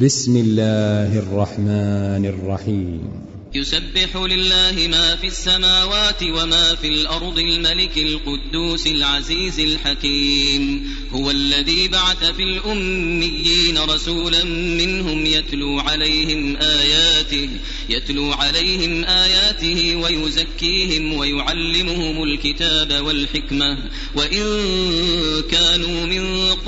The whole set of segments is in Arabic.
بسم الله الرحمن الرحيم. يسبح لله ما في السماوات وما في الأرض الملك القدوس العزيز الحكيم. هو الذي بعث في الأميين رسولا منهم يتلو عليهم آياته يتلو عليهم آياته ويزكيهم ويعلمهم الكتاب والحكمة. وإن كانوا من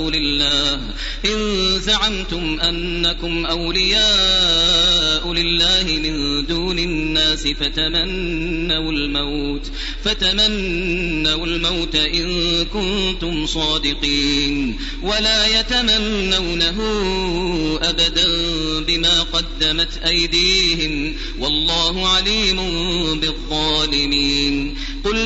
لله. إن زعمتم أنكم أولياء لله من دون الناس فتمنوا الموت فتمنوا الموت إن كنتم صادقين. ولا يتمنونه أبدا بما قدمت أيديهم. والله عليم بالظالمين.